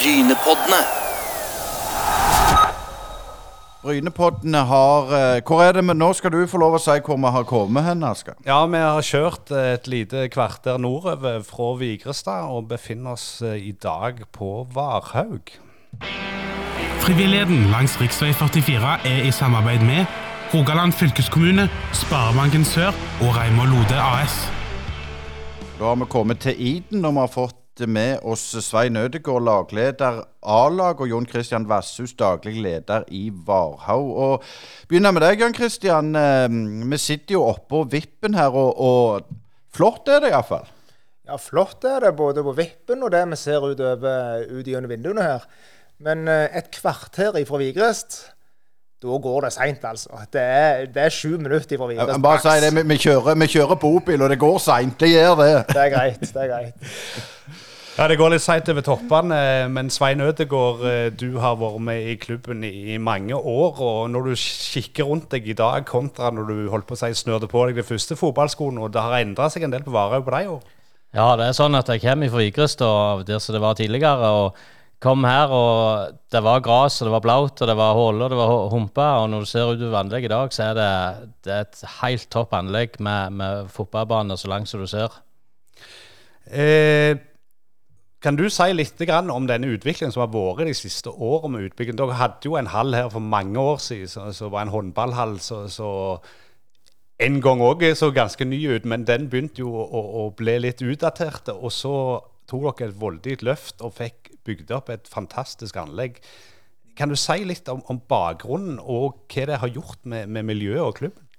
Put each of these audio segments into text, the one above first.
Brynepoddene. Brynepoddene har eh, Hvor er det men Nå skal du få lov å si hvor vi har kommet hen, Asker. Ja, vi har kjørt et lite kvarter nordover fra Vigrestad og befinner oss eh, i dag på Varhaug. Frivilligheten langs rv. 44 er i samarbeid med Rogaland fylkeskommune, Sparebanken Sør og Reimar Lode AS. Da har vi kommet til Iden, og vi har fått med oss Svein Ødegård, lagleder A-lag, og Jon Christian Vasshus, daglig leder i Varhaug. Og Begynner med deg, Jon Christian. Eh, Vi sitter jo oppå vippen her, og, og flott er det iallfall. Ja, flott er det, både på vippen og det vi ser utover, ut gjennom vinduene her. Men eh, et kvarter ifra Vigrest, da går det seint, altså. Det er, det er sju minutter ifra videre. Bare si det, vi, vi, kjører, vi kjører bobil, og det går seint. Det gjør det. Det er greit. det er greit. Ja, Det går litt seigt over toppene, men Svein Ødegård, eh, du har vært med i klubben i mange år. og Når du kikker rundt deg i dag kontra når du holdt på å si snørte på deg de første fotballskoene, og det har endra seg en del på Varhaug på de år? Ja, det er sånn at jeg kommer fra Vigrest, og der som det var tidligere. og Kom her, og det var gress, og det var blaut, og det var huller, og det var hu- humper. Og når du ser utover anlegget i dag, så er det, det er et helt topp anlegg med, med fotballbane så langt som du ser. Eh, kan du si litt om denne utviklingen som har vært de siste årene med utbygging? Dere hadde jo en hall her for mange år siden som som var en håndballhall så, så en gang òg så ganske ny ut, men den begynte jo å, å bli litt utdatert. Og så tok dere et voldig løft og fikk bygd opp et fantastisk anlegg. Kan du si litt om, om bakgrunnen og hva det har gjort med, med miljøet og klubben?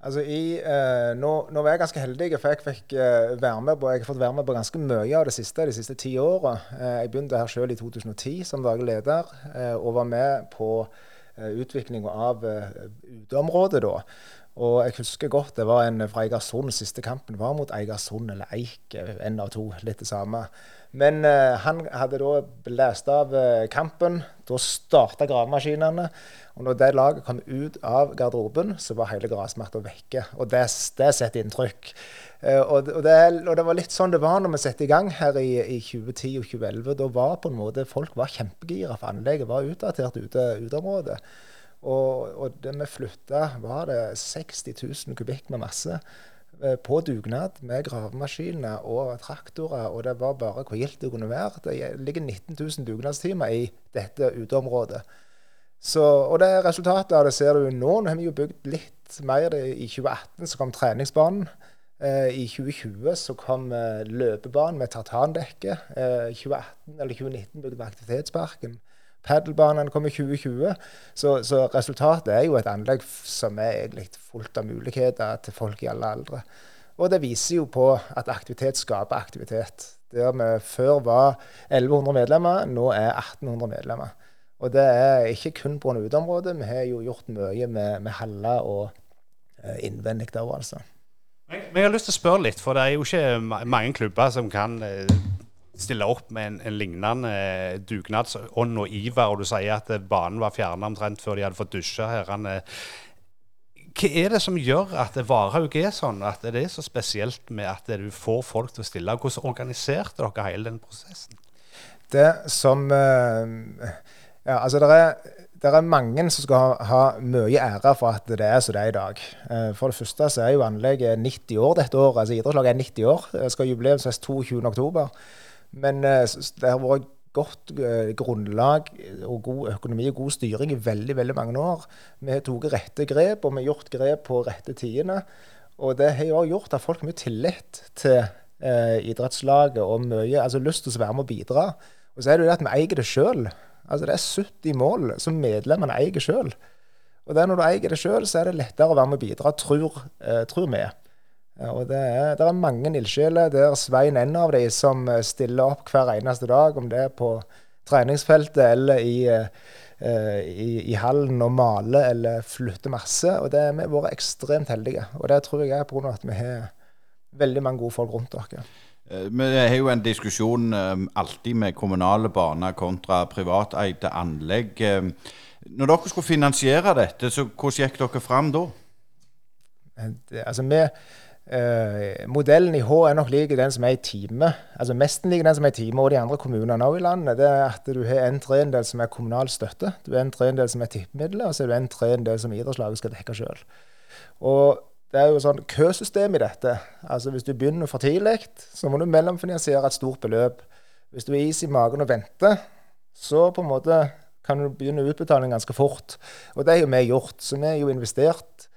Altså, i, eh, nå, nå var jeg ganske heldig, for jeg fikk eh, være med på, jeg har fått være med på ganske mye av det siste de siste ti åra. Eh, jeg begynte her selv i 2010 som daglig leder, eh, og var med på eh, utviklinga av eh, uteområdet da. Og jeg husker godt det var en fra Eigersund. Siste kampen var mot Eigersund eller Eik, en av to, litt det samme. Men uh, han hadde da lest av uh, kampen. Da starta gravemaskinene. Og når det laget kom ut av garderoben, så var hele gressmatta vekke. Og det, det setter inntrykk. Uh, og, og, det, og det var litt sånn det var når vi satte i gang her i, i 2010 og 2011. Da var på en måte folk var kjempegira, for anlegget var utdatert ute uteområdet. Og, og det vi flytta, var det 60 000 kubikk med masse på dugnad med gravemaskiner og traktorer, og det var bare hvor gildt det kunne være. Det ligger 19 000 dugnadstimer i dette uteområdet. Så, og det resultatet av det ser du nå. Nå har vi jo bygd litt mer. I 2018 så kom treningsbanen. Eh, I 2020 så kom eh, løpebanen med tartandekke. I 2018 eller 2019 bygde vi aktivitetsparken. Padelbanen kom i 2020. Så, så resultatet er jo et anlegg som er egentlig fullt av muligheter til folk i alle aldre. Og det viser jo på at aktivitet skaper aktivitet. Der vi før var 1100 medlemmer, nå er 1800 medlemmer. Og det er ikke kun på en uteområde. Vi har jo gjort mye med, med haller og eh, innvendig òg, altså. Men men jeg har lyst til å spørre litt, for det er jo ikke mange klubber som kan eh, stille opp med en, en lignende eh, dugnadsånd og iver, og du sier at eh, banen var fjerna omtrent før de hadde fått dusja. herrene. Hva er det som gjør at Varhaug er sånn, at det er så spesielt med at du får folk til å stille? Hvordan organiserte dere hele den prosessen? Det som eh, Ja, altså det er, det er mange som skal ha, ha mye ære for at det er som det er i dag. Eh, For det første så er jo anlegget 90 år dette året. Altså idrettslaget er 90 år. Det skal jubileumsfest 22.10. Men eh, det har vært godt eh, grunnlag og god økonomi og god styring i veldig veldig mange år. Vi har tatt rette grep, og vi har gjort grep på rette tidene. Og det har jo også gjort at folk har mye tillit til eh, idrettslaget og mye altså lyst til å være med og bidra. Og så er det jo det at vi eier det sjøl. Altså det er 70 mål som medlemmene eier sjøl. Og det er når du eier det sjøl, så er det lettere å være med og bidra, tror, eh, tror vi. Og det er, det er mange ildsjeler. Det er Svein en av de som eh, stiller opp hver eneste dag, om det er på treningsfeltet eller i, eh, eh, i, i hallen og maler eller flytter masse. Og det er vi har vært ekstremt heldige. Og det tror jeg er pga. at vi har veldig mange gode folk rundt oss. Eh, Vi har jo en diskusjon eh, alltid med kommunale baner kontra privateide anlegg. Eh, Når dere skulle finansiere dette, så hvordan gikk dere fram da? Eh, Det, altså vi, Eh, modellen i H er nok lik den som er i Time. Altså Mesten lik den som er i Time og de andre kommunene òg i landet. Det er at du har en tredjedel som er kommunal støtte, du har en tredjedel som er tippemidler, og så er du en tredjedel som idrettslaget skal dekke sjøl. Og det er jo sånn køsystem i dette. Altså Hvis du begynner for tidlig, så må du mellomfinansiere et stort beløp. Hvis du er is i magen og venter, så på en måte kan du begynne utbetaling ganske fort. Og det har jo vi gjort. Så vi har jo investert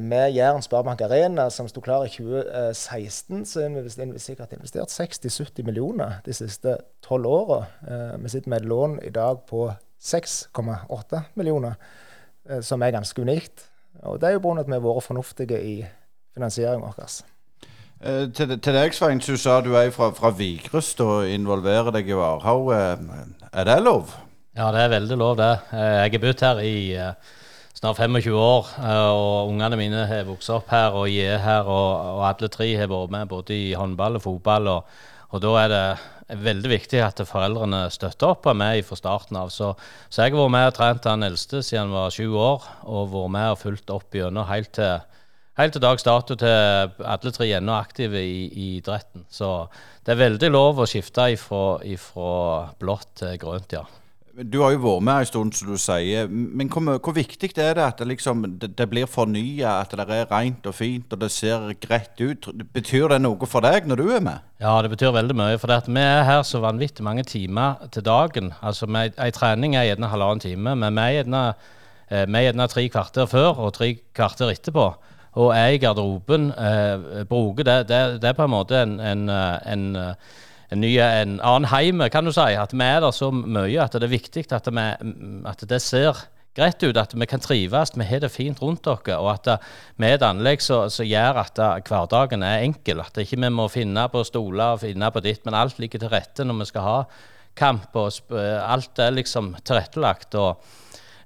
med Jæren Sparebank Arena, som sto klar i 2016, så har vi sikkert investert 60-70 millioner de siste tolv åra. Eh, vi sitter med et lån i dag på 6,8 millioner, eh, som er ganske unikt. Og det er jo pga. at vi har vært fornuftige i finansieringen vår. Eh, til, til, deg, Svein, du sa du er fra, fra Vigrest og involverer deg i Varhaug. Eh, er det lov? Ja, det er veldig lov, det. Eh, jeg har bodd her i snart 25 år, og ungene mine har vokst opp her og jeg er her. Og, og alle tre har vært med både i håndball og fotball. Og, og da er det veldig viktig at foreldrene støtter opp av meg fra starten av. Så, så jeg har vært med og trent den eldste siden han var sju år, og vært med og fulgt opp gjennom helt til helt til dags dato til alle tre ennå aktive i, i, idretten. Så det er veldig lov å skifte fra blått til grønt, ja. Du har jo vært med en stund, som du sier. Men hvor, hvor viktig er det at det, liksom, det, det blir fornya, at det er rent og fint og det ser greit ut? Betyr det noe for deg når du er med? Ja, det betyr veldig mye. For vi er her så vanvittig mange timer til dagen. Altså, En trening er gjerne halvannen time, men eh, vi er gjerne tre kvarter før og tre kvarter etterpå og er i garderoben, eh, bruker det, det, det, er på en måte en, en, eh, en, eh, en, annen heime, kan du si. At vi er der så mye at det er viktig at, vi, at det ser greit ut, at vi kan trives, vi har det fint rundt oss, og at vi er et anlegg som gjør at hverdagen er enkel. At ikke vi må finne på stoler og finne på ditt, men alt ligger til rette når vi skal ha kamp. og Alt er liksom tilrettelagt. og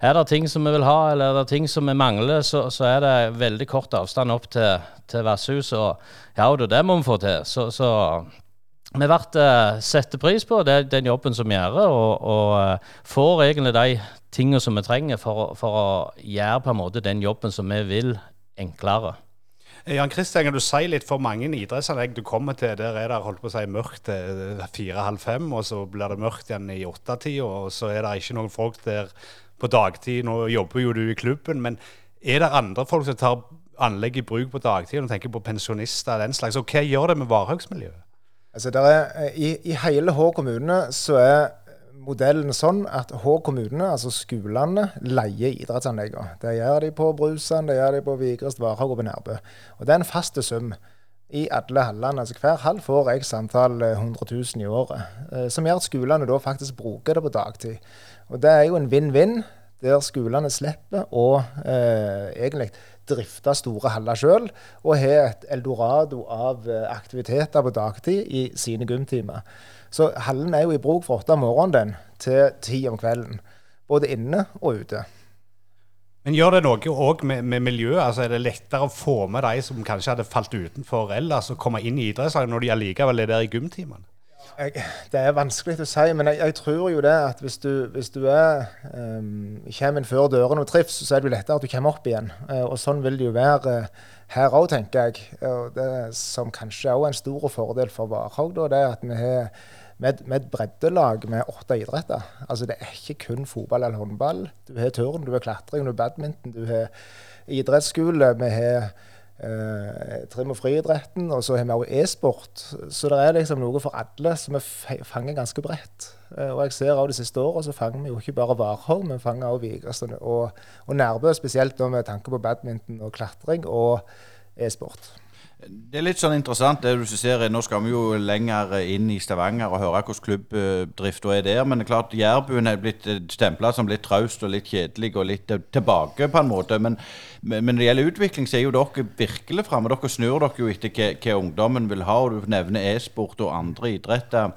er det ting som vi vil ha, eller er det ting som vi mangler, så, så er det veldig kort avstand opp til, til vertshuset. Og ja, det, det må vi få til. Så, så vi blir uh, setter pris på det, den jobben som vi gjør, og, og uh, får egentlig de tingene som vi trenger for, for, å gjøre på en måte den jobben som vi vil, enklere. Jan Kristian, kan du si litt for mange idrettsanlegg du kommer til, der er det holdt på å si mørkt til fire-halv fem, og så blir det mørkt igjen i åttetida, og så er det ikke noen folk der på dagtid. Nå jobber jo du i klubben, men er det andre folk som tar anlegg i bruk på dagtid? Du tenker på pensjonister og den slags. Og hva gjør det med varehaugsmiljøet? Altså, er, i, i, hele Hå kommune så er modellen sånn at Hå kommune, altså skolene, leier idrettsanleggene. Det gjør de på Brusand, det gjør de på Vigrest, Varhaug og på Nærbø. Og det er en fast sum i alle hallene. Altså hver hall får x antall 100 eh, 000 i året. Eh, som gjør at skolene da faktisk bruker det på dagtid. Og det er jo en vinn-vinn, der skolene slipper å eh, egentlig drifte store haller sjøl, og har et eldorado av eh, aktiviteter på dagtid i sine gymtimer. Så hallen er jo i bruk fra åtte om morgenen den, til ti om kvelden. Både inne og ute. Men gjør det noe òg med, med, miljøet? Altså Er det lettere å få med de som kanskje hadde falt utenfor ellers, å komme inn i idrettslaget når de allikevel er der i gymtimene? Jeg, det er vanskelig å si, men jeg, jeg, tror jo det at hvis du, hvis du er, um, kommer inn før dørene og trives, så er det jo lettere at du kommer opp igjen. Uh, og sånn vil det jo være uh, her òg, tenker jeg. Og det som kanskje òg er en stor fordel for Varhaug, det er at vi har med, med, et breddelag med åtte idretter. Altså Det er ikke kun fotball eller håndball. Du har turn, du har klatring, du har badminton, du har idrettsskole. Vi har eh, trim- og friidretten, og så har vi også e-sport. Så det er liksom noe for alle som vi fanger ganske bredt. Eh, og jeg ser av De siste åra så fanger vi jo ikke bare Varhaug, men fanger også Vigrestad og, og Nærbø, spesielt med tanke på badminton og klatring og e-sport. Det er litt sånn interessant det du ser. Nå skal vi jo lenger inn i Stavanger og høre hvordan klubbdrifta er der. Men det er klart Jærbuen er blitt stempla som litt traust og litt kjedelig og litt tilbake på en måte. Men, men når det gjelder utvikling, så er jo dere virkelig framme. Dere snur dere jo etter hva, hva ungdommen vil ha. og Du nevner e-sport og andre idretter.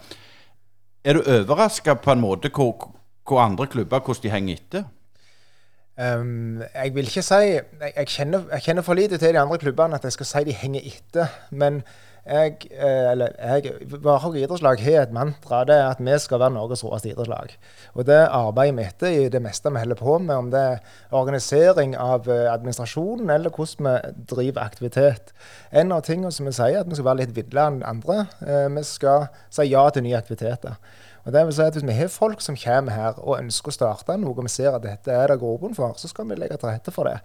Er du overraska på en måte hvor, hvor andre klubber hvordan de henger etter? Um, jeg vil ikke si jeg, jeg, kjenner, jeg, kjenner, for lite til de andre klubbene at jeg skal si de henger etter. Men jeg, eh, eller jeg, Varhaug idrettslag har et mantra. Det er at vi skal være Norges råeste idrettslag. Og det arbeider vi etter i det meste vi holder på med, om det er organisering av eh, administrasjonen eller hvordan vi driver aktivitet. En av tingene som vi sier, er at vi skal være litt villere enn andre. Eh, vi skal si ja til nye aktiviteter. Og det vil si at Hvis vi har folk som kommer her og ønsker å starte noe, og vi ser at dette er det grobunn for, så skal vi legge til rette for det.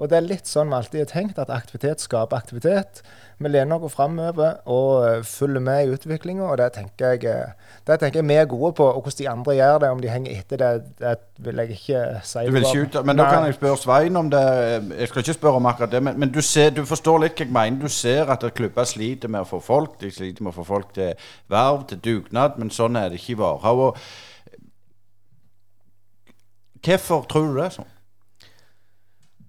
Og det er litt sånn vi alltid har tenkt, at aktivitet skaper aktivitet. Vi lener oss framover og eh, følger med i utviklinga, og det tenker, jeg, eh, det tenker jeg vi er gode på. Og hvordan de andre gjør det, om de henger etter det, det vil jeg ikke si. Du vil ikke ut, men da kan jeg spørre Svein om det. Jeg skal ikke spørre om akkurat det, men, men du, ser, du, forstår litt hva jeg mener. Du ser at klubber sliter med å få folk. De sliter med å få folk til verv, til dugnad, men sånn er det ikke i Varhaug. Hvorfor tror du det er sånn?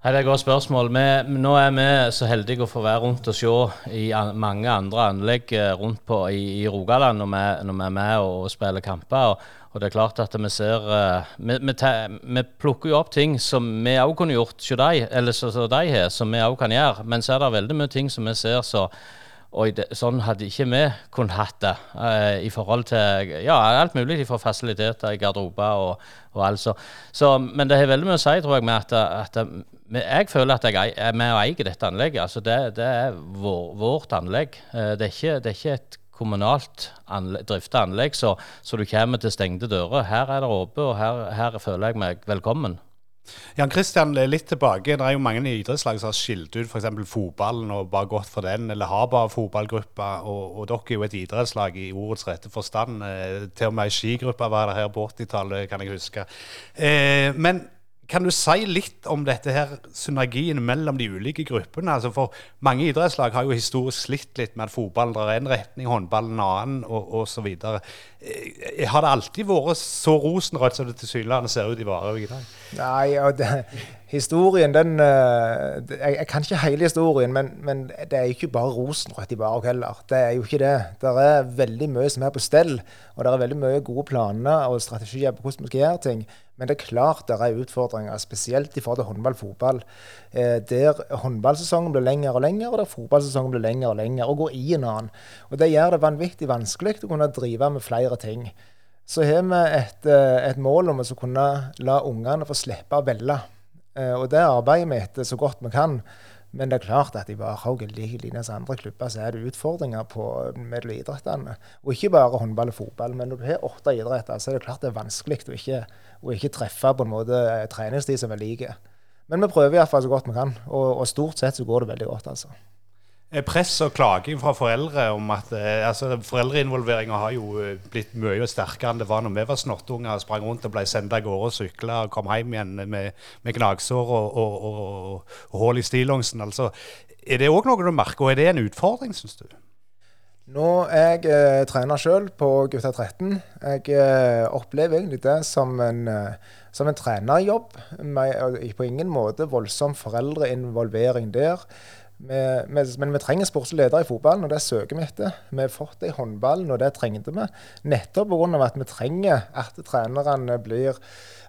Hei, det er et godt spørsmål. Vi, nå er vi så heldige å få være rundt og se i mange andre anlegg eh, rundt på i, i Rogaland når vi, når vi, er med og, spiller kamper. Og, og, det er klart at vi ser uh, vi, vi, plukker jo opp ting som vi òg kunne gjort hos de, eller så de har, som vi òg kan gjøre. Men så er det veldig mye ting som vi ser så og sånn hadde ikke vi kunnet hatt det uh, i forhold til ja, alt mulig fra fasiliteter i garderober og, og alt så. så. Men det har veldig mye å si, tror jeg, med at, at jeg føler at jeg og eier dette anlegget. Altså det, det er vår, vårt anlegg. Uh, det, er ikke, det er ikke et kommunalt anlegg, drifta anlegg så, så, du kommer til stengte dører. Her er det åpent, og her, her føler jeg meg velkommen. Jan Kristian, litt tilbake. Det er jo mange idrettslag som har skilt ut f.eks. fotballen og bare gått for den, eller har bare fotballgruppa. Og, og, dere er jo et idrettslag i ordets rette forstand. Eh, til og med ei skigruppe var det her på 80-tallet, kan jeg huske. Eh, men kan du si litt om dette her, synergien mellom de ulike gruppene? Altså for Mange idrettslag har jo historisk slitt litt med at fotballen drar én retning, håndballen en annen og osv. Eh, har det alltid vært så rosenrødt som det tilsynelatende ser ut i Varhaug i dag? Nei, og det, historien den eh, jeg, jeg, kan ikke hele historien, men, men det er jo ikke bare rosenrødt i Barok heller. Det er jo ikke det. Det er veldig mye som er på stell, og det er veldig mye gode planer og strategier på hvordan vi skal gjøre ting. Men det er klart det er utfordringer, spesielt i forhold til håndball og fotball. Eh, der håndballsesongen blir lengre og lengre, og der fotballsesongen blir lengre og lengre, og går i en annen. Og Det gjør det vanvittig vanskelig å kunne drive med flere ting. Så har vi et, eh, et mål om å kunne la ungene få slippe å velge. Eh, og det arbeider vi etter så godt vi kan. Men det er klart at i Varhaug like linje som andre klubber, så er det utfordringer på idrettene. Og ikke bare håndball og fotball. Men når du har åtte idretter, så er det klart det er vanskelig å ikke, å ikke treffe på en måte treningstid som er like. Men vi prøver iallfall så godt vi kan, og, og, stort sett så går det veldig godt, altså. Press og klaging fra foreldre om at eh, altså, Foreldreinvolveringa har jo eh, blitt mye sterkere enn det var når vi var snottunger og sprang rundt og ble sendt av gårde og sykla og kom hjem igjen med, med gnagsår og, og, og, og hull i stillongsen. Altså, er det òg noe du merker, og er det en utfordring, syns du? Nå er jeg eh, trener sjøl på gutta 13. Jeg eh, opplever egentlig det som en, eh, som en trenerjobb. Med, på ingen måte voldsom foreldreinvolvering der. Men vi trenger sportslig leder i fotballen, og det søker vi etter. Vi har fått det i håndballen, og det trengte vi. Nettopp pga. at vi trenger at trenerne blir,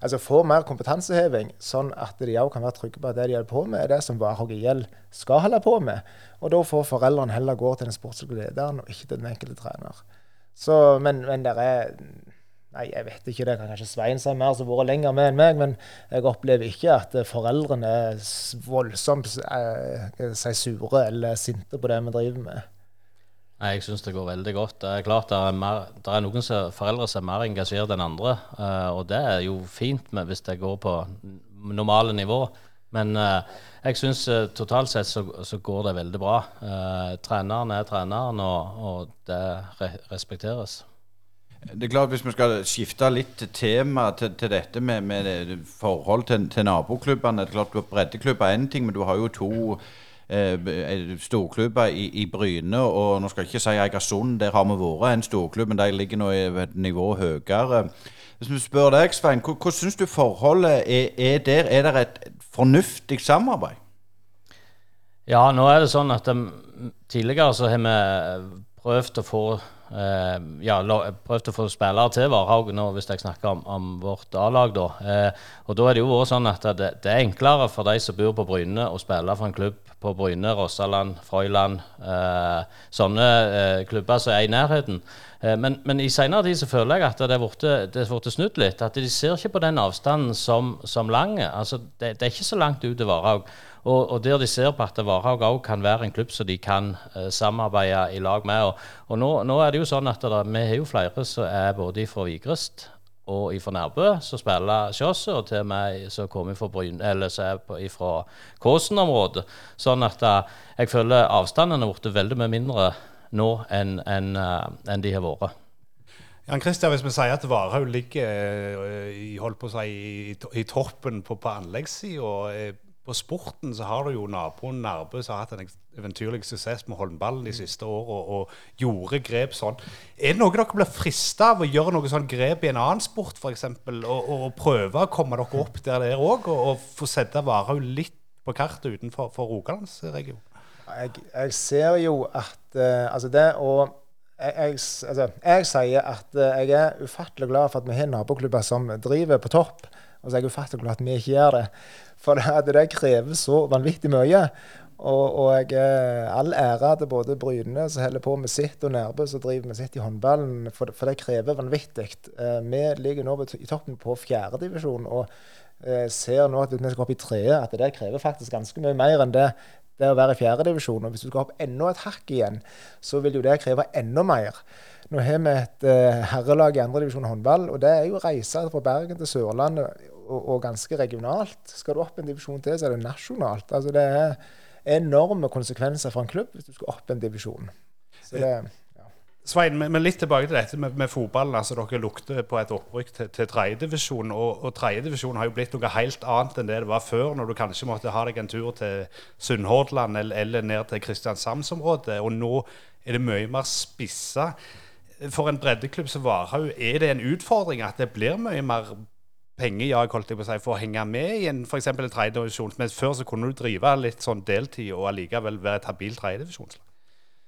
altså får mer kompetanseheving, sånn at de òg kan være trygge på at det de holder på med, er det som Varhaug IL skal holde på med. Og da får foreldrene heller gå til den sportslige lederen, og ikke til den enkelte trener. Så, men, men det er Nei, jeg vet ikke. Det kan kanskje Svein si mer, som har vært lenger med enn meg. Men jeg opplever ikke at foreldrene er voldsomt eh, si, sure eller sinte på det vi driver med. Nei, Jeg syns det går veldig godt. Det er klart det er, mer, det er noen foreldre som er mer engasjert enn andre. Og det er jo fint med, hvis det går på normale nivå. Men jeg syns totalt sett så, så, går det veldig bra. treneren er treneren, og, og det re respekteres. Det er klart Hvis vi skal skifte litt tema til, til dette med, med, forhold til, til naboklubbene det er klart du har Breddeklubber er én ting, men du har jo to eh, eh, storklubber i, i, Bryne. Og nå skal jeg ikke si Egersund, der har vi vært en storklubb, men de ligger nå i et nivå høyere. Hvis vi spør deg, Svein, hva, hvordan syns du forholdet er, er, der? Er det et fornuftig samarbeid? Ja, nå er det sånn at de, tidligere så har vi prøvd å få ja, prøvd å få spillere til Varhaug nå, hvis jeg snakker om, om vårt A-lag. da. Eh, og da er det jo vært sånn at det, det, er enklere for de som bor på Bryne, å spille for en klubb på Bryne, Rossaland, Frøyland. Eh, sånne eh, klubber som er i nærheten. Eh, men, men, i senere tid så føler jeg at det er blitt snudd litt. At de ser ikke på den avstanden som, som lang. Altså, det, det, er ikke så langt ut til Varhaug. Og, og, der de ser på at Varhaug òg kan være en klubb som de kan uh, samarbeide i lag med. Og, og nå, nå, er det jo sånn at det, vi har jo flere som er både fra Vigrest og fra Nærbø, som spiller Kjosset, og til meg som kommer fra Bryn, eller som er fra Kåsen-området. Sånn at uh, jeg føler avstandene har blitt veldig mye mindre nå enn en, uh, en de har vært. Jan Christian, Hvis vi sier at Varhaug ligger i, holdt på å si, i, i toppen på, på anleggssida på sporten så har du jo naboen Nærbø som har hatt en eventyrlig suksess med håndballen de siste åra og, og, gjorde grep sånn. Er det noe dere blir frista av å gjøre noe sånn grep i en annen sport f.eks., og, og, prøve å komme dere opp der dere òg, og, og, få sette Varhaug litt på kartet utenfor Rogalandsregionen? Jeg, jeg, ser jo at uh, altså det å jeg, jeg, altså, jeg, sier at uh, jeg er ufattelig glad for at vi har naboklubber som driver på topp. Og så er jeg ufattelig glad for at vi ikke gjør det. For det, det krever så vanvittig mye. Og, og jeg er all ære til både Bryne, som holder på med sitt, og Nærbø, som driver med sitt i håndballen. For, for det krever vanvittig. Eh, vi ligger nå i toppen på fjerdedivisjon og eh, ser nå at vi skal opp i tredje, at det krever faktisk ganske mye mer enn det, det å være i fjerdedivisjon. Og hvis du skal opp enda et hakk igjen, så vil jo det kreve enda mer. Nå har vi et uh, herrelag i andredivisjon håndball, og det er jo reise fra Bergen til Sørlandet og, og, ganske regionalt. Skal du opp en divisjon til, så er det nasjonalt. Altså Det er enorme konsekvenser for en klubb hvis du skal opp en divisjon. Så det, ja. Svein, men litt tilbake til dette med, med fotballen. altså Dere lukter på et opprykk til, til tredjedivisjon. Og, og tredjedivisjon har jo blitt noe helt annet enn det det var før, når du kanskje måtte ha deg en tur til Sunnhordland eller, eller ned til Kristiansandsområdet. Og nå er det mye mer spissa. For en breddeklubb som Varhaug, er det en utfordring at det blir mye mer pengejag holdt jeg på å si, for å henge med i en f.eks. en tredjedivisjon. Men før så kunne du drive litt sånn deltid og allikevel være et habilt tredjedivisjonslag.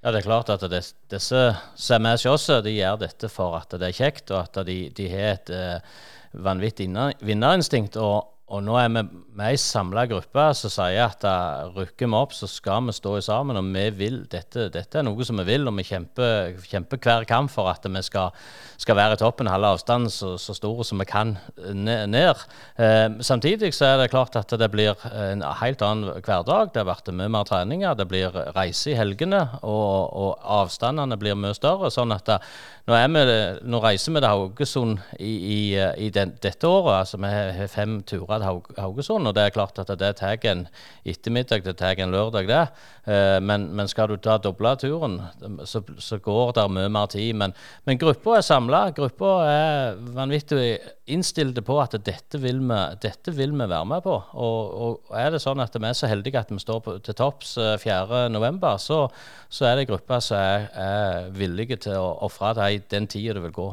Ja, det er klart at det, disse som er hos de gjør dette for at det er kjekt, og at de, de har et uh, vanvittig vinnerinstinkt. Og, og nå er vi, vi ei samla gruppe som sier at uh, rykker vi opp, så skal vi stå sammen. Og vi vil, dette, dette er noe som vi vil, og vi kjemper, kjemper hver kamp for at vi skal, skal være i toppen, halve avstanden så, så store som vi kan ned. Uh, samtidig så er det klart at det blir en helt annen hverdag. Det har vært mye mer treninger, det blir reise i helgene, og, og avstandene blir mye større. sånn at uh, nå, vi, nå, reiser vi til Haugesund i, i, i den, dette året. altså Vi har fem turer Haugesund. og Det er klart at det tar en ettermiddag, det tar en lørdag, det. Eh, men, men, skal du ta doble turen, så, så, går det mye mer tid. Men, men gruppa er samla. Gruppa er vanvittig innstilte på at dette vil, vi, dette vil vi være med på. Og, og, er det sånn at vi er så heldige at vi står på, til topps 4.11, eh, så, så er det grupper som er, er villige til å ofre den tida det vil gå.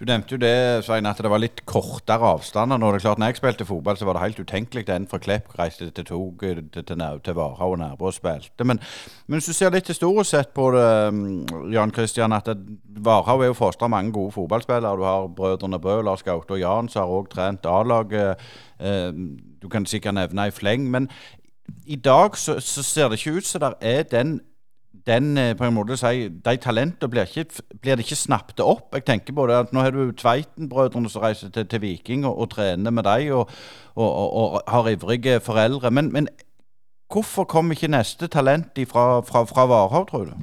Du nevnte jo det, Svein, at det var litt kortere avstander. Når det er klart, når jeg spilte fotball, så var det helt utenkelig en fra Klepp reiste til Tog, til, til, til Varhaug og Nærbø og spilte. Men, men, hvis du ser litt historisk sett på det, mm, Jan Kristian, at Varhaug er jo fostra mange gode fotballspillere. Du har brødrene Bø, Lars Gaute og Jan, som har òg trent A-laget. Eh, du kan sikkert nevne i fleng. Men i dag så, så ser det ikke ut som det er den den eh, på en måte si, De talentene blir, blir det ikke snappet opp. Jeg tenker på det at Nå har du Tveiten-brødrene som reiser til, til Viking og, og, trener med deg, og, og, og har ivrige foreldre. Men, men, hvorfor kommer ikke neste talent fra, fra, fra Varhaug, tror du?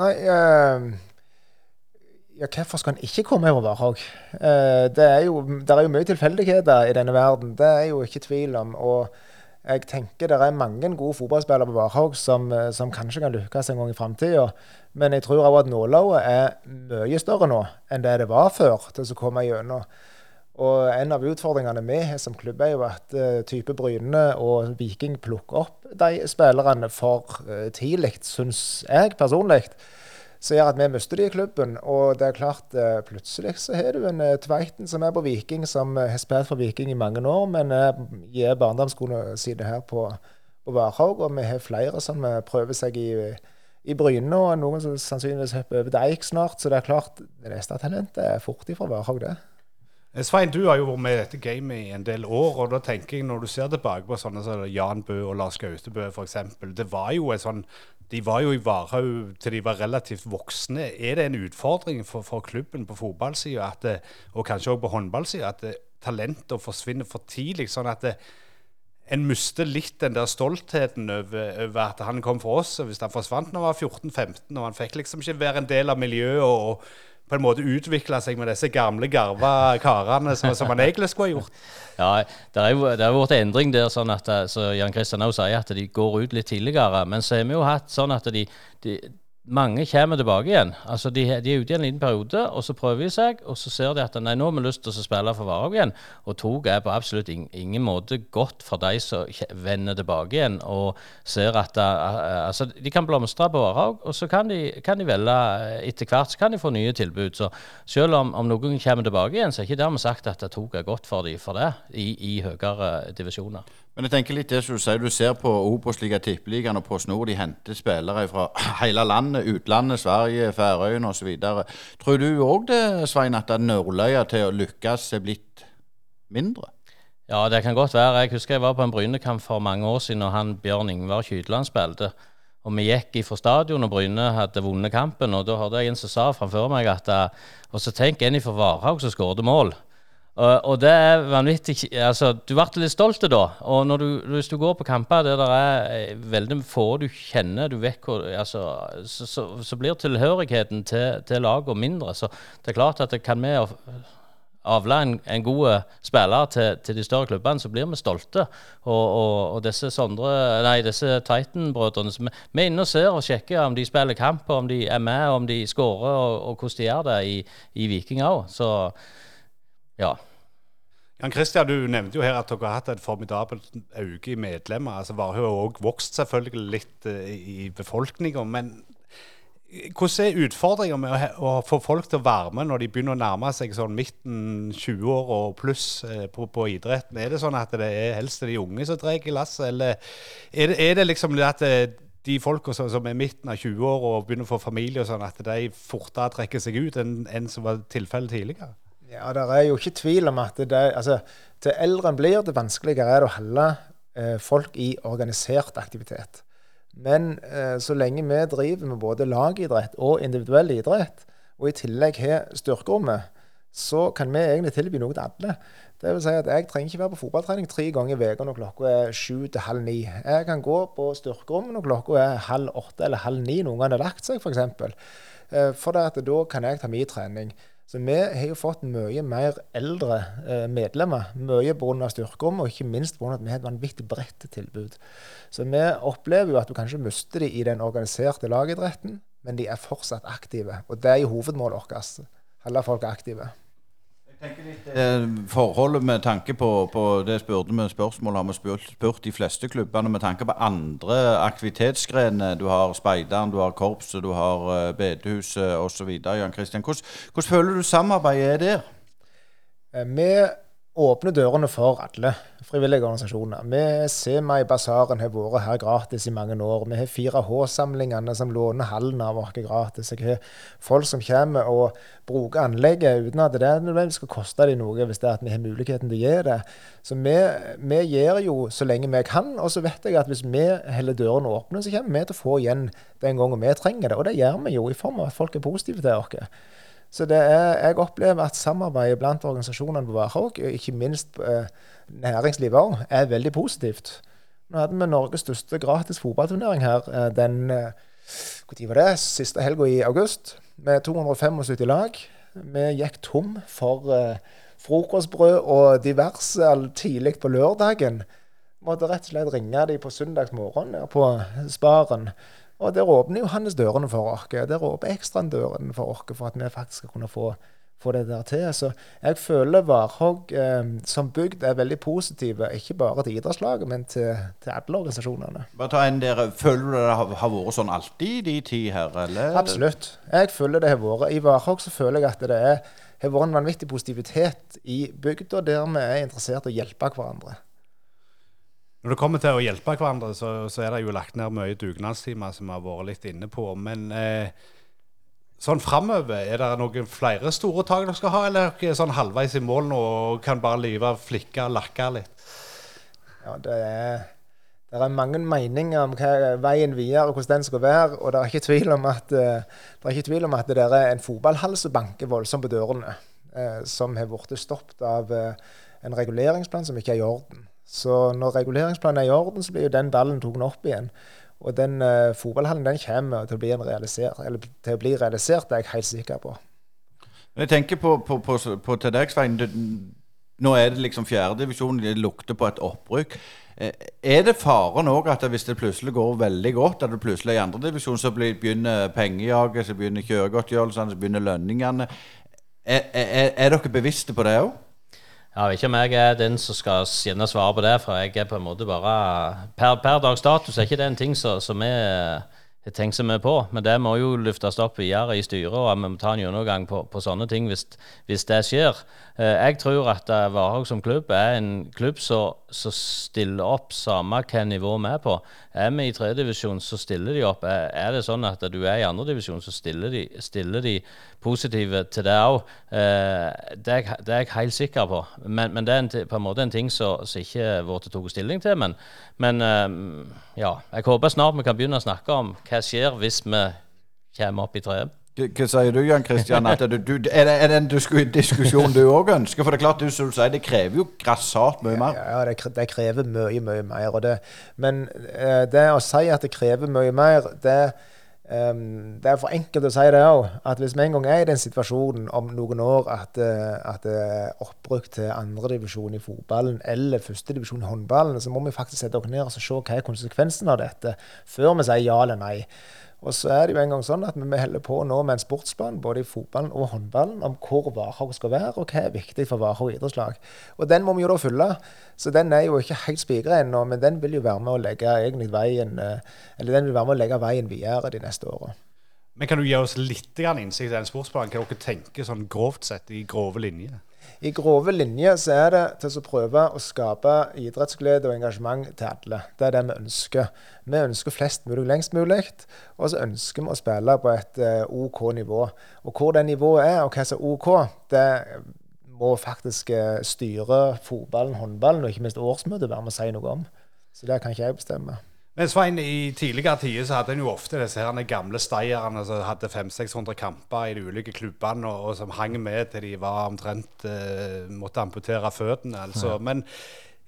Nei, øh, ja, hvorfor skal han ikke komme fra Varhaug? Uh, det, er jo, er jo mye tilfeldigheter i denne verden. Det er jo ikke tvil om. og jeg tenker det er mange gode fotballspillere på Varhaug som, eh, som, kanskje kan lykkes en gang i framtida. Men jeg tror òg at nålauget er mye større nå enn det det var før. til å komme gjennom. Og En av utfordringene vi har som klubb, er jo at uh, type Bryne og Viking plukker opp de spillerne for uh, tidlig, syns jeg personlig som gjør at vi mister de i klubben. Og det er klart, eh, plutselig så har du en eh, Tveiten som er på Viking, som eh, har spilt for Viking i mange år, men gir barndomsskoene sine her på, på Varhaug. Og vi har flere som prøver seg i, i Bryne, og noen som sannsynligvis hopper over Deik snart. Så det er klart, det neste talentet er fort ifra Varhaug, det. Eh, Svein, du har jo vært med i dette gamet i en del år. og da tenker jeg Når du ser tilbake på sånne som Jan Bø og Lars Gautebø f.eks. Sånn De var jo i Varhaug til de var relativt voksne. Er det en utfordring for, for klubben på fotballsida, og kanskje òg på håndballsida, at eh, talenter forsvinner for tidlig? sånn at det, en mister litt den der stoltheten over, over, at han kom for oss. Hvis han forsvant når han var 14-15 og han fikk liksom ikke være en del av miljøet og, på en måte utvikle seg med disse gamle, garva karene som, som han egentlig skulle ha gjort. Ja, det er jo vært endring der, sånn at så Jan Kristian også sier at de går ut litt tidligere. Men så har vi jo hatt sånn at de, de mange kommer tilbake igjen. Altså de, de, er ute i en liten periode, og så prøver de seg, og så ser de at nei, nå har vi lyst til å spille for Varhaug igjen. Og tog er på absolutt ingen, ingen måte godt for de som vender tilbake igjen og ser at uh, altså, De kan blomstre på Varhaug, og så kan de, kan de velge etter hvert så kan de få nye tilbud. Så selv om, om noen kommer tilbake igjen, så er ikke dermed sagt at tog er godt for dem for det i, i høyere divisjoner. Men jeg tenker litt det som du sier, du ser på Obos-ligaen, Tippeligaen og PostNord, de henter spillere fra hele landet, utlandet, Sverige, Færøyene osv. Tror du òg det, Svein, at nåløya til å lykkes er blitt mindre? Ja, det kan godt være. Jeg husker jeg var på en Bryne-kamp for mange år siden når han Bjørn Ingvar Kydland spilte. Og vi gikk fra stadion, og Bryne hadde vunnet kampen. Og da hørte jeg en som sa framfor meg at Og så tenk en fra Varhaug som skåret mål. Og, og, det er vanvittig altså, Du ble litt stolt da. Og du, hvis du går på kamper der det er eh, veldig få du kjenner, du vet hvor, altså, så, så, så, blir tilhørigheten til, til laget mindre. Så det er klart at det kan vi avle en, en god spiller til, til, de større klubbene, så blir vi stolte. Og, og, og disse Sondre, nei, disse Titan-brødrene Vi, vi er inne og ser og sjekker om de spiller kamp, om de er med, om de skårer, og, og hvordan de gjør det i, i Viking òg. Ja. Jan Christian, du nevnte jo her at dere har hatt et formidabelt øke i medlemmer. altså Varhaug har òg vokst selvfølgelig litt uh, i befolkninga. Men hvordan er utfordringa med å, få folk til å være med når de begynner å nærme seg sånn midten 20 år og pluss uh, på, på, idretten? Er det sånn at det er helst de unge som drar i lasset, eller er det, er det liksom at uh, de folka som, som, er midten av 20 år og begynner å få familie, og sånn, at de fortere trekker seg ut enn, enn som var tilfellet tidligere? Ja, Det er jo ikke tvil om at det, altså, til eldre en blir, det vanskeligere er det å holde eh, folk i organisert aktivitet. Men eh, så lenge vi driver med både lagidrett og individuell idrett, og i tillegg har styrkerommet, så kan vi egentlig tilby noe til alle. Det vil si at Jeg trenger ikke være på fotballtrening tre ganger i uka når klokka er sju til halv ni. Jeg kan gå på styrkerommet når klokka er halv åtte eller halv ni når ungene har lagt seg, f.eks. For, eh, for det at da kan jeg ta min trening. Så vi har jo fått mye mer eldre eh, medlemmer. Mye pga. styrkerommet, og ikke minst pga. at vi har et vanvittig bredt tilbud. Så vi opplever jo at du kanskje mister dem i den organiserte lagidretten, men de er fortsatt aktive. Og det er jo hovedmålet vårt. Holde folk aktive tenker litt eh, Forholdet med tanke på, på det spurte vi spørsmål har vi spurt, spurt de fleste klubbene med tanke på andre aktivitetsgrener. Du har speideren, du har korpset, du har uh, bedehuset osv. Jan Kristian, hvordan, hvordan føler du samarbeidet er der? Eh, vi åpner dørene for alle frivillige organisasjoner. Vi ser meg i Basaren har vært her gratis i mange år. Vi har 4H-samlingene som låner hallen av oss gratis. Jeg har folk som kommer og bruker anlegget uten at det nødvendigvis skal koste dem noe, hvis det er at vi har muligheten til å gi det. Så vi, vi gjør jo så lenge vi kan. Og så vet jeg at hvis vi holder dørene åpne, så kommer vi til å få igjen den gangen vi trenger det. Og det gjør vi jo i form av at folk er positive til oss. Så er, jeg opplever at samarbeidet blant organisasjonene på Varhaug, ikke minst eh, næringslivet òg, er veldig positivt. Nå hadde vi Norges største gratis fotballturnering her eh, den eh, var det? siste helga i august, med 275 lag. Vi gikk tom for frokostbrød og diverse tidlig på lørdagen. Måtte rett og slett ringe dem på søndagsmorgen på Sparen og der åpner Johannes dørene for oss. Der åpner Ekstraen dørene for oss for at vi faktisk skal kunne få, få det der til. Så jeg føler Varhaug eh, som bygd er veldig positive, ikke bare til idrettslaget, men til, til alle organisasjonene. Bare ta en der, Føler du det har, har vært sånn alltid de ti her, eller? Absolutt. Jeg føler det har vært. I Varhaug så føler jeg at det er, har vært en vanvittig positivitet i bygda, der vi er interessert i å hjelpe hverandre. Når det kommer til å hjelpe hverandre, så, så er det jo lagt ned mye dugnadstimer som vi har vært litt inne på. Men eh, sånn framover, er det noen flere store tak dere skal ha, eller er dere sånn halvveis i mål nå og kan bare live, flikke lakke litt? Ja, det er, det er mange meninger om hva veien videre og hvordan den skal være. Og det er ikke tvil om at eh, det er, ikke tvil om at det er en fotballhall som banker voldsomt på dørene. Eh, som har blitt stoppet av eh, en reguleringsplan som ikke er i orden. Så når reguleringsplanen er i orden, så blir jo den ballen tatt opp igjen. Og den uh, fotballhallen den kommer til å, bli realisert, til å bli realisert, det er jeg helt sikker på. Jeg tenker på, på, på, på til deg, Svein. Nå er det liksom fjerdedivisjon, det lukter på et opprykk. Eh, er det faren òg at hvis det plutselig går veldig godt, at det plutselig er i andredivisjon, så begynner pengejaget, så begynner kjøregodtgjørelsene, så begynner lønningene. Er, er, er dere bevisste på det òg? Jeg vet ikke om jeg er den som skal gjerne svare på det, for jeg er på en måte bare Per, per dags status er ikke det en ting som er har tenkt så mye på. Men det må jo løftes opp videre i styret, og vi må ta en gjennomgang på, på, sånne ting hvis, hvis det skjer. Eh, jeg tror at uh, Varhaug som klubb er en klubb som stiller opp samme hva nivå vi er på. Er vi i tredjedivisjon, så stiller de opp. Er, er, det sånn at du er i andredivisjon, så stiller de, stiller de positive til det òg. Eh, det, er jeg helt sikker på. Men, men det er en, på en måte en ting som ikke har tok stilling til. Men, men ja, jeg håper snart vi kan begynne å snakke om hva skjer hvis vi kommer opp i treet. Hva sier du, Jan Kristian? Er, er, det, en diskusjon du òg ønsker? For det er klart, du, som du sier, det krever jo grassat mye mer. Ja, det, det, krever mye, mye mer. Det, men eh, det å si at det krever mye mer, det, um, det er for enkelt å si det òg. At hvis vi en gang er i den situasjonen om noen år at, eh, at det er oppbrukt til andredivisjon i fotballen eller førstedivisjon i håndballen, så må vi faktisk sette oss ned og se hva er konsekvensen av dette, før vi sier ja eller nei. Og så er det jo en gang sånn at vi holder på nå med en sportsplan både i fotballen og håndballen om hvor Varhaug skal være, og hva er viktig for Varhaug idrettslag. Og den må vi jo da fylle. Så den er jo ikke helt spikra ennå, men den vil jo være med å legge veien, eh, eller den vil være med å legge veien videre de neste åra. Men kan du gi oss litt innsikt i den sportsplanen? Hva dere tenker sånn grovt sett i grove linjer? I grove linjer så er det til å prøve å skape idrettsglede og engasjement til alle. Det er det vi ønsker. Vi ønsker flest mulig lengst mulig, og så ønsker vi å spille på et uh, OK nivå. Og hvor det nivået er, og hva som er OK, det må faktisk uh, styre fotballen, håndballen og ikke minst årsmøtet være med å si noe om. Så det kan ikke jeg bestemme. Men Svein, i tidligere tider så hadde en jo ofte disse her gamle steierne som hadde 500-600 kamper i de ulike klubbene, og, og, som hang med til de var omtrent uh, måtte amputere føttene. Altså. Ja. Men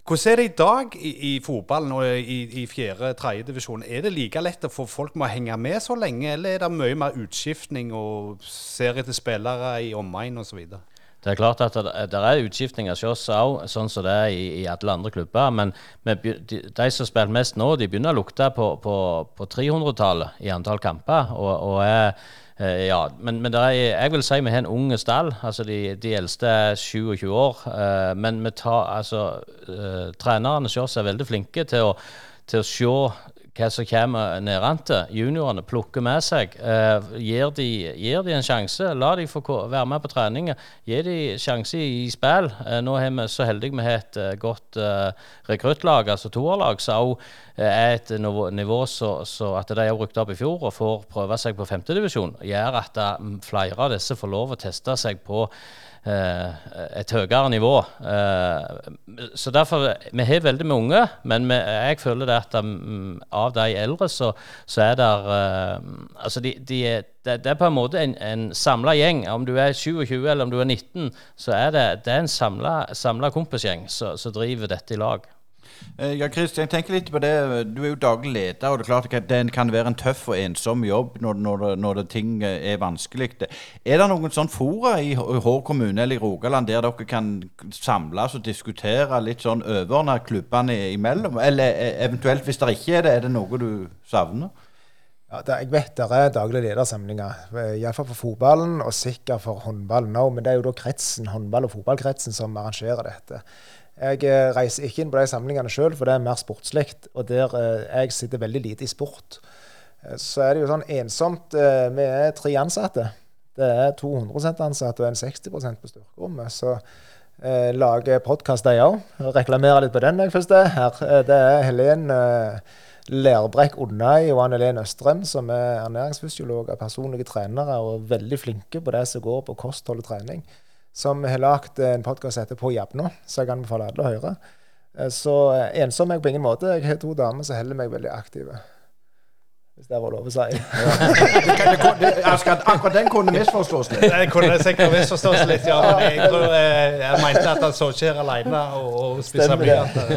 hvordan er det i dag i, i fotballen og i, i fjerde-tredje divisjon? Er det like lett å få folk med å henge med så lenge, eller er det mye mer utskiftning og serie til spillere i omegn osv.? Det er klart at det, er utskiftning av oss òg, sånn som det er i, i, alle andre klubber. Men de, de som spiller mest nå, de begynner å lukte på, på, på 300-tallet i antall kamper. og, og er eh, ja, men, men er, jeg vil si vi har en ung stall. altså De, de eldste er 27 år. Uh, men vi tar, altså, uh, trenerne hos oss er veldig flinke til å, til å se hva som kommer nedentil. Juniorene plukker med seg. Eh, gir, de, gir, de, en sjanse. La de få være med på trening. Gi de sjanse i, i spill. Eh, nå er vi så heldige vi har et uh, godt eh, rekruttlag, altså toerlag, som òg er et nivå, nivå så, så, at de har rykket opp i fjor og får prøve seg på femtedivisjon, gjør at flere av disse får lov å teste seg på Eh, et høyere nivå. Eh, så derfor, Vi har veldig mange, men vi, jeg føler det at um, av de eldre så, så er det uh, altså de, de det, det, er på en måte en, en samla gjeng. Om du er 27 eller om du er 19, så er det, det er en samla kompisgjeng som driver dette i lag. Eh, ja, Kristian, tenker litt på det. Du er jo daglig leder, og det er klart at det kan være en tøff og ensom jobb når, når, når ting eh, er vanskelig. Er det noen sånn fora i Hår kommune eller i Rogaland der dere kan samles og diskutere litt sånn overordna klubbene imellom? Eller eh, eventuelt, hvis det ikke er det, er det noe du savner? Ja, det, jeg vet det er daglige ledersamlinger, iallfall for fotballen og sikkert for håndballen òg. Men det er jo da kretsen, håndball- og fotballkretsen som arrangerer dette. Jeg eh, reiser ikke inn på de samlingene sjøl, for det er mer sportslig. Og der eh, jeg sitter veldig lite i sport. Eh, så er det jo sånn ensomt. Vi er tre ansatte. Det er 200 ansatte og en 60% på styrkerommet. Så Eh, lager podkast, de òg. Reklamerer litt på den jeg først er her. Det er Helen eh, Lærbrekk Undai og Anne Helen Østrem, som er ernæringsfysiologer, personlige trenere og veldig flinke på det som går på kosthold og trening. Som har lagd en podkast som heter På jabna, så jeg anbefaler alle å høre. Eh, Så eh, ensom er jeg på ingen måte. Jeg har to damer som holder meg veldig aktive. Hvis det var lov å si. Akkurat den kunne misforstås litt. Den kunne sikkert misforstås litt, ja. Men jeg, tror, eh, jeg mente at han så ikke her alene og, og spiste blyanter.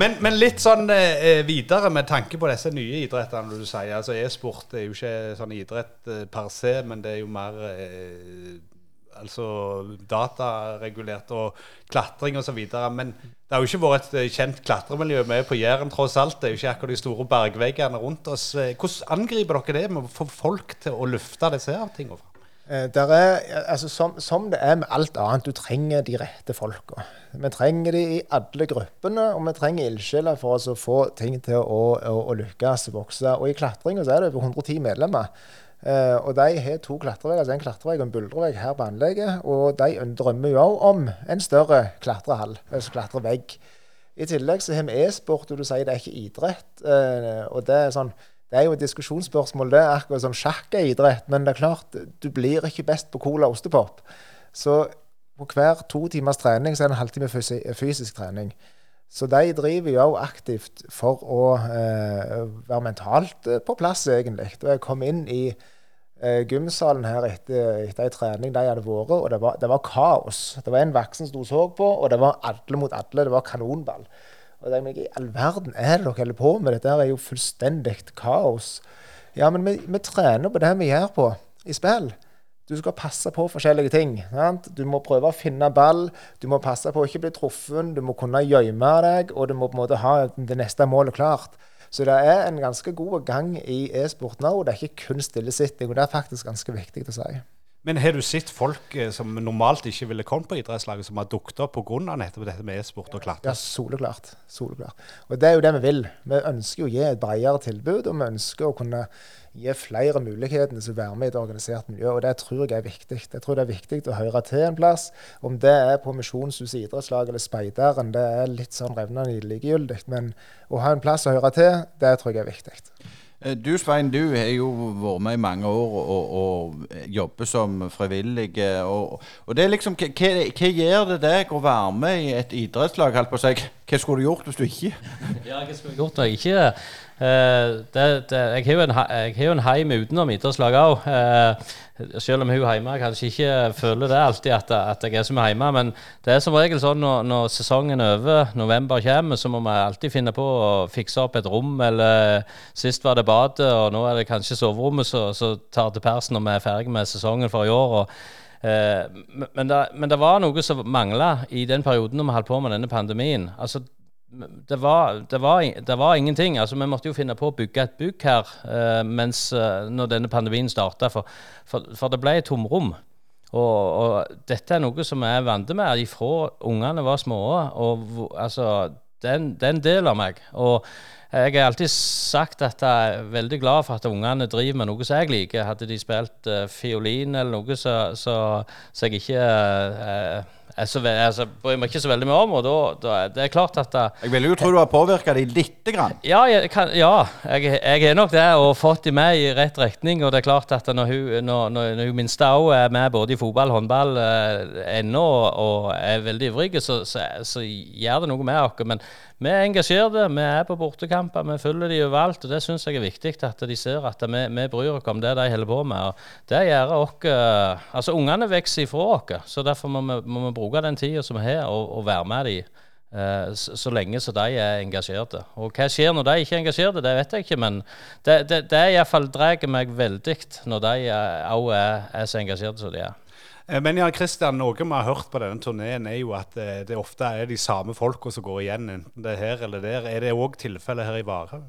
Men, men litt sånn videre med tanke på disse nye idrettene du sier. Altså E-sport er jo ikke sånn idrett per se, men det er jo mer altså dataregulert og klatring osv. Men det har jo ikke vært et kjent klatremiljø med på Jæren, tross alt. Det er jo ikke akkurat de store bergveggene rundt oss. Eh, Hvordan angriper dere det med å få folk til å løfte disse her tingene? Eh, er, altså som, som det er med alt annet, du trenger de rette folka. Vi trenger de i alle gruppene, og vi trenger ildsjeler for å få ting til å, å, å lykkes, vokse. Og i klatringa er det over 110 medlemmer. Eh, og de har to klatrevegger, altså en klatrevegg og en buldrevegg her på anlegget. Og de drømmer jo òg om en større klatrehall, altså klatrevegg. I tillegg så har vi e-sport, og du sier det er ikke idrett. Eh, og det er sånn det er jo et diskusjonsspørsmål, det er akkurat som sjakk er idrett. Men det er klart, du blir ikke best på cola og ostepop. Så på hver to timers trening så er det en halvtime fysisk trening. Så de driver jo òg aktivt for å eh, være mentalt eh, på plass, egentlig. Da jeg kom inn i eh, gymsalen her etter, etter en trening de hadde vært, og det var, det var kaos. Det var en voksen som sto så på, og det var alle mot alle. Det var kanonball. Og jeg tenker, I all verden er det dere holder på med? Dette er jo fullstendig kaos. Ja, men vi, vi trener på det vi gjør på i spill. Du skal passe på forskjellige ting. Sant? Du må prøve å finne ball, du må passe på å ikke bli truffet, du må kunne gjemme deg, og du må på en måte ha det neste målet klart. Så det er en ganske god gang i e-sport nå, og det er ikke kun stillesitting. Og det er faktisk ganske viktig å si. Men har du sett folk eh, som normalt ikke ville kommet på idrettslaget, som har dukket opp pga. nettopp dette med e-sport og Ja, klatring? soleklart. soleklart. Og det er jo det vi vil. Vi ønsker å gi et bredere tilbud, og vi ønsker å kunne gi flere mulighetene til å være med i et organisert miljø. Og det tror jeg er viktig. Jeg tror det er viktig å høre til en plass. Om det er på Misjonshuset idrettslag eller Speideren, det er litt sånn revnende likegyldig. Men å ha en plass å høre til, det tror jeg er viktig. Eh, Du Svein, du har jo vært med i mange år og, og jobber som frivillig. eh, Og, og det er liksom, hva, hva gjør det deg å være med i et idrettslag? Holdt på seg? Hva skulle du gjort hvis du ikke Ja, hva skulle jeg gjort? Jeg ikke det, det, Jeg har jo en, jo en heim utenom idrettslaget òg. Eh, selv om hun hjemme kanskje ikke føler det alltid at, at jeg er som hjemme. Men det er som regel sånn når, når sesongen er over, november kommer, så må vi alltid finne på å fikse opp et rom. Eller sist var det badet, og nå er det kanskje soverommet som tar til pers når vi er ferdig med sesongen for i år. og Eh, men, det, men det var noe som mangla i den perioden når vi holdt på med denne pandemien. Altså, det var, det, var, det var ingenting. Altså, vi måtte jo finne på å bygge et bygg her eh, mens, eh, når denne pandemien starta, for, for, for det ble et tomrom. Og, og dette er noe som jeg er vant med ifra ungene var små. Og altså, det er, en, del av meg. Og jeg har alltid sagt at jeg er veldig glad for at ungene driver med noe som jeg liker. Hadde de spilt uh, fiolin eller noe så, så, så jeg ikke uh, så, ve- altså, bryr meg ikke så veldig mye om, og da, da er det er klart at eh, Jeg vil jo tro du har påvirka dem lite grann. ja, jeg, kan, ja jeg, jeg er nok det, og fått dem med i rett retning. Og det er klart at når hun, når, når, når hun minste òg er med både i fotball håndball eh, ennå, og er veldig ivrig, så, så, så gjør det noe med oss. Men vi er engasjerte, vi er på bortekamper, vi følger de overalt. Og det syns jeg er viktig, at de ser at vi, vi bryr oss om det de holder på med. Og det gjør oss Altså, ungene vokser ifra oss, så derfor må vi, må vi bruke den tida som vi har, og, og være med dem. Eh, så, så lenge så de er engasjerte. Og hva skjer når de ikke er engasjerte, det vet jeg ikke, men det, det, det er iallfall drar meg veldig når de òg er, er så engasjerte som de er. Eh, Men ja, Christian, noe vi har hørt på denne turneen, er jo at eh, det ofte er de samme folka som går igjen, enten det er her eller der. Er det òg tilfellet her i Varhaug?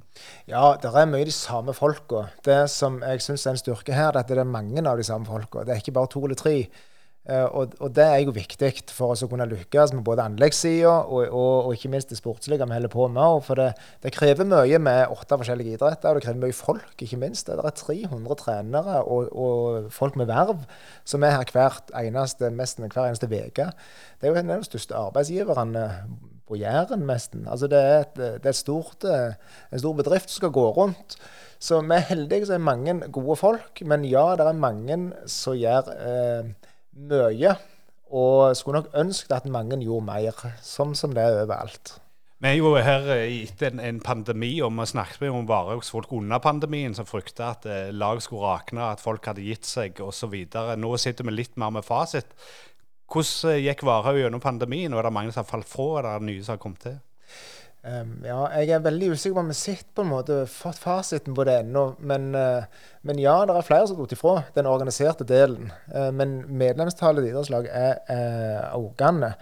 Ja, det er mye de samme folka. Det som jeg syns er en styrke her, er at det er mange av de samme folka. Det er ikke bare to eller tre. Eh, og, og, det er jo viktig for oss å kunne lykkes med både anleggssida og, og, og, ikke minst det sportslige vi holder på med. For det, det, krever mye med åtte forskjellige idretter, og det krever mye folk, ikke minst. Det er 300 trenere og, folk med verv som er her hvert eneste, nesten hver eneste uke. Det er jo en av de største arbeidsgiverne på Jæren, nesten. Altså det er, et, det er stort, eh, en stor bedrift som skal gå rundt. Så vi er heldige som er mange gode folk, men ja, det er mange som gjør eh, mye. Og skulle nok ønsket at mange gjorde mer, sånn som det er overalt. Vi er jo her etter en, en pandemi, og vi snakket om folk under pandemien som frykta at eh, lag skulle rakne, at folk hadde gitt seg osv. Nå sitter vi litt mer med fasit. Hvordan eh, gikk Varhaug gjennom pandemien? og er det mange som har falt fra, og er det nye som har kommet til? Um, ja, jeg er veldig usikker på om vi sitter på en måte fått fasiten på det ennå. Men, uh, men, ja, det er flere som har gått ifra den organiserte delen. Uh, men medlemstallet i idrettslag er uh, økende.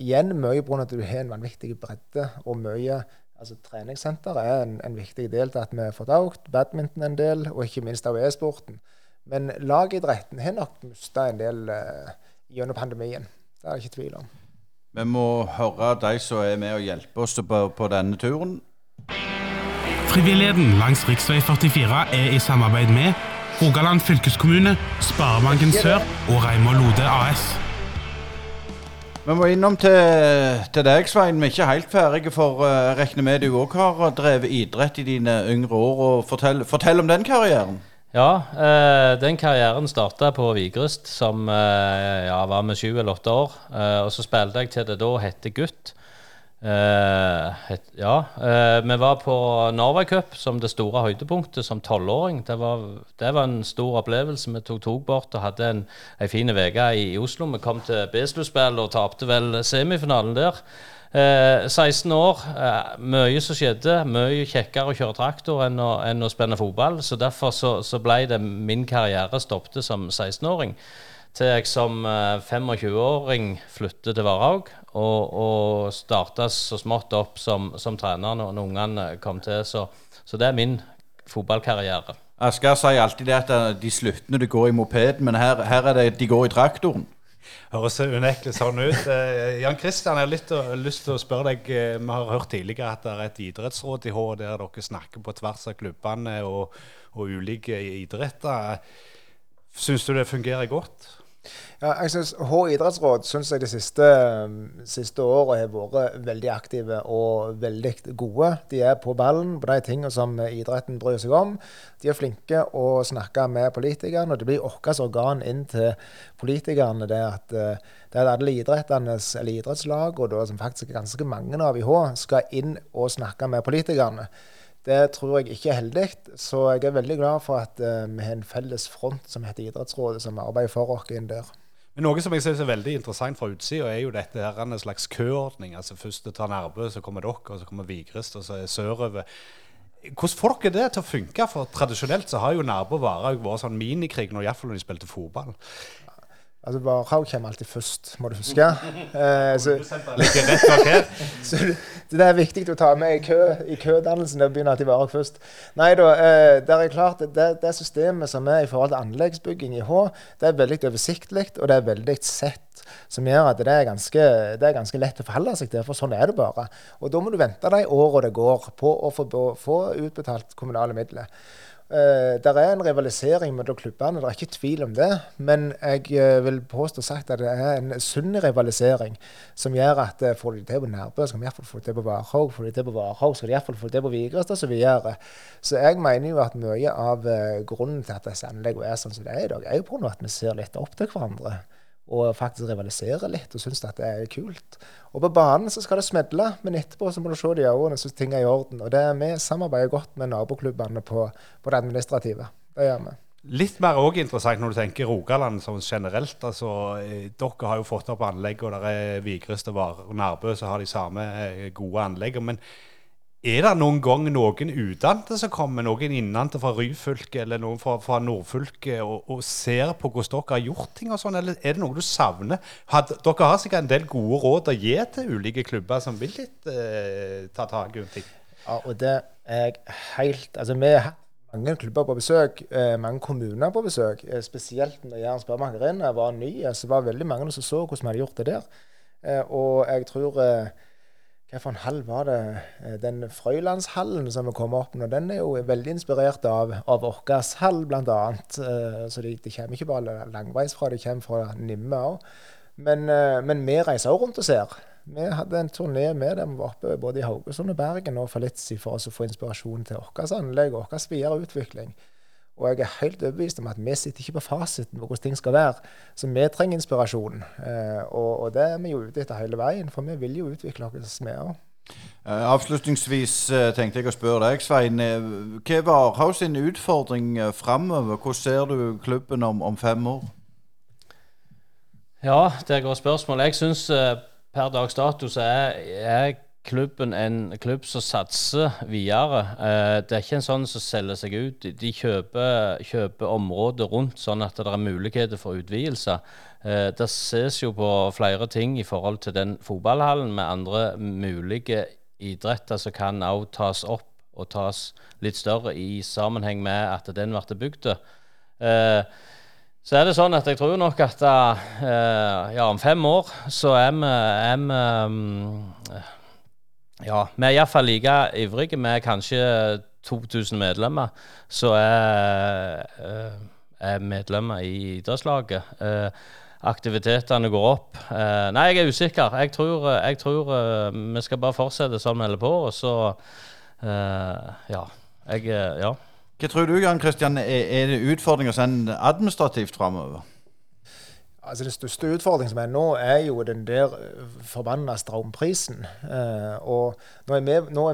igjen mye pga. at du har en vanvittig bredde og mye altså Treningssenter er en, en, viktig del til at vi har fått økt. Badminton en del, og ikke minst av e-sporten. Men lagidretten har nok mista en del gjennom pandemien. Det er det ikke tvil om. Vi må høre de som er med og hjelper oss på, på denne turen. Frivilligheten langs rv. 44 er i samarbeid med Rogaland fylkeskommune, Sparebanken Sør og Reimar Lode AS. Vi må innom til, til, deg, Svein. Vi er ikke helt ferdige, for eh, jeg regner med du òg har drevet idrett i dine yngre år. og Fortell, fortell om den karrieren. Ja, eh, den karrieren starta på Vigrest, som eh, ja, var med sju eller åtte år. Eh, og så spilte jeg til det da hette Gutt. Het, ja, vi var på Norway Cup som det store høydepunktet som tolvåring. Det, det, var en stor opplevelse. Vi tok tog bort og hadde en, en fin uke i, Oslo. Vi kom til Beslo-spill og tapte vel semifinalen der. Eh, 16 år, eh, mye som skjedde. Mye kjekkere å kjøre traktor enn å, enn å spenne fotball. Så derfor så, så ble det min karriere stoppet som 16-åring. Til jeg som eh, 25-åring flyttet til Varhaug og, og starta så smått opp som, som trener når, når ungene kom til. Så, så det er min fotballkarriere. Asker sier alltid det at eh, de sluttene det går i moped, men her, her er det de går i traktoren. Høres unektelig sånn ut. Eh, Jan Kristian, jeg har litt lyst til å spørre deg. Eh, vi har hørt tidligere at det er et idrettsråd i Hå der dere snakker på tvers av klubbene og, og ulike idretter. Syns du det fungerer godt? Ja, jeg synes H idrettsråd synes jeg de siste, siste året har vært veldig aktive og veldig gode. De er på ballen på de tingene som idretten bryr seg om. De er flinke å snakke med politikerne. og Det blir vårt organ inn til politikerne. Det at, eh, det at alle idrettenes, eller idrettslag, og da, som faktisk er ganske mange av i H, skal inn og snakke med politikerne. Det tror jeg ikke er heldig. Så jeg er veldig glad for at uh, vi har en felles front som heter Idrettsrådet, som arbeider for oss inn der. Men Noe som jeg synes er veldig interessant fra utsida, er jo dette her en slags køordning. Altså Først tar Nærbø, så kommer dere, og så kommer Vigrest, og så er sørover. Hvordan får dere det til å funke? For tradisjonelt så har jo Nærbø vært sånn minikrig, iallfall når de spilte fotball. Altså, Varhaug kommer alltid først, må du huske. Eh, så, så, det er viktig å ta med i, kø, i kødannelsen. Det begynner alltid Varhaug først. Nei da, eh, det er klart, det, det, systemet som er i forhold til anleggsbygging i H, det er veldig oversiktlig, og det er veldig sett. Som gjør at det er, ganske, det er ganske lett å forholde seg til, for sånn er det bare. Og da må du vente de åra det går på å få, få utbetalt kommunale midler. Uh, det er en rivalisering mellom klubbene, det er ikke tvil om det. Men jeg uh, vil påstå sagt at det er en sunn rivalisering som gjør at uh, får de til på Nærbø, så kan vi iallfall få det på Varhaug. Får de til på Varhaug, så kan de iallfall få det på Vigrestad osv. Så, videre. så jeg mener jo at mye av grunnen til at disse anleggene er sånn som det er i dag, er jo på at vi ser litt opp til hverandre og faktisk rivalisere litt og synes at det er kult. Og på banen så skal det smedle, men etterpå så må du se de øynene så ting er i orden. Og det Vi samarbeider godt med naboklubbene på, på det administrative. Det gjør vi. Litt mer også interessant når du tenker Rogaland som generelt. altså eh, Dere har jo fått opp anlegg, og der er Vigrest og Nærbø som har de samme eh, gode anleggene. Men er det noen gang noen utdannede som kommer, noen innenfor fra Ryfylke eller noen fra, fra Nordfylke, og, og, ser på hvordan dere har gjort ting og sånn, eller er det noe du savner? Had, dere har sikkert en del gode råd å gi til ulike klubber som vil litt eh, ta tak i ting? Ja, og det er helt Altså, vi har mange klubber på besøk, eh, mange kommuner på besøk. Eh, spesielt når Jæren Sparebank var ny, så var det veldig mange som så hvordan vi hadde gjort det der. Eh, og jeg tror eh, Hva for en hall var det? Eh, den Frøylandshallen som vi kom opp med, den er jo veldig inspirert av, av vår hall, bl.a. Eh, så de, de, kommer ikke bare langveisfra, de kommer fra Nimme òg. Men, eh, men vi reiser òg rundt og ser. Vi hadde en turné med dem oppe både i Haugesund og Bergen og for Falitzi for oss å få inspirasjon til vårt anlegg og vår videre utvikling. Og jeg er helt overbevist om at vi sitter ikke på fasiten på hvordan ting skal være. Så vi trenger inspirasjon. Eh, og, og, det er vi jo ute etter hele veien, for vi vil jo utvikle oss med òg. Uh, avslutningsvis uh, tenkte jeg å spørre deg, Svein. Hva er Varhaus sin utfordring framover? Hvordan ser du klubben om, om, fem år? Ja, det er et godt spørsmål. Jeg syns per dags dato så er, er, klubben en klubb som satser videre. Eh, det er ikke en sånn som selger seg ut. De kjøper, kjøper området rundt, sånn at det er muligheter for utvidelse. Eh, det ses jo på flere ting i forhold til den fotballhallen med andre mulige idretter som kan også tas opp og tas litt større i sammenheng med at den ble bygd. Eh, så er det sånn at jeg tror nok at ja, om fem år så er vi, um, Ja, vi er iallfall like ivrige. Vi er kanskje 2000 medlemmer så er, uh, er medlemmer i idrettslaget. Uh, aktivitetene går opp. nei, jeg er usikker. Jeg tror, jeg tror vi skal bare fortsette sånn vi holder på, og så Ja. Jeg, ja. Hva tror du, Jan Kristian, er, det utfordringer sånn administrativt framover? Altså Den største utfordringen som er nå, er jo den der eh, forbanna strømprisen. Eh, og nå er, vi, nå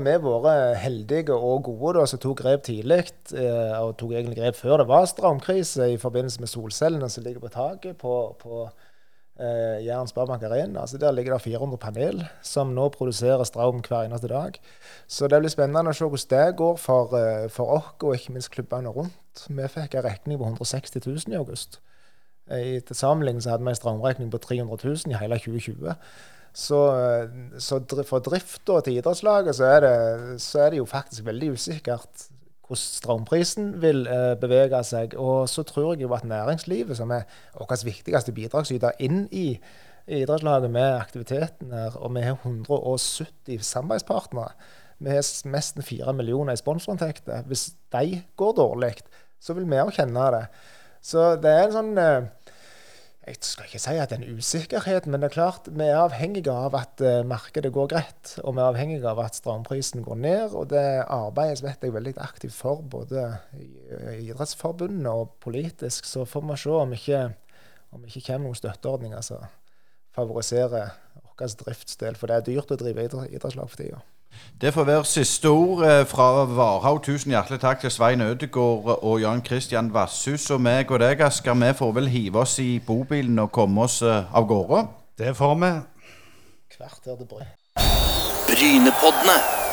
vært heldige og gode da, som tok grep tidlig, eh, og tok egentlig grep før det var strømkrise, i forbindelse med solcellene som ligger på taket på, på eh, Jæren Sparebank Arena. Altså der ligger det 400 panel som nå produserer strøm hver eneste dag. Så det blir spennende å se hvordan det går for, eh, for oss, og ikke minst klubbene rundt. Vi fikk en regning på 160 000 i august. I til sammenligning så hadde vi en strømregning på 300 000 i hele 2020. Så, eh, så for drifta til idrettslaget så er, det, så er det jo faktisk veldig usikkert hvordan strømprisen vil eh, bevege seg. Og så tror jeg jo at næringslivet, som er vår viktigste bidragsyter inn i idrettslaget med aktiviteten her, og vi har 170 samarbeidspartnere. Vi har nesten 4 millioner i sponsorinntekter. Hvis de går dårlig, så vil vi òg kjenne det. Så det er en sånn eh, jeg skal ikke si at det er en usikkerhet, men det er klart vi er avhengige av at uh, markedet går greit. Og vi er avhengige av at strømprisen går ned. Og det arbeides vet jeg veldig aktivt for, både i, i Idrettsforbundet og politisk. Så får vi se om ikke, om ikke kommer noen støtteordninger som favoriserer vår driftsdel. For det er dyrt å drive idrettslag for tida. Det får være siste ord eh, fra Varhaug. Tusen hjertelig takk til Svein Ødegård og Jan Christian Vasshus. Og meg og deg, Asker, vi får vel hive oss i bobilen og komme oss eh, av gårde? Det får vi. Hvert er det Bry. Brynepoddene.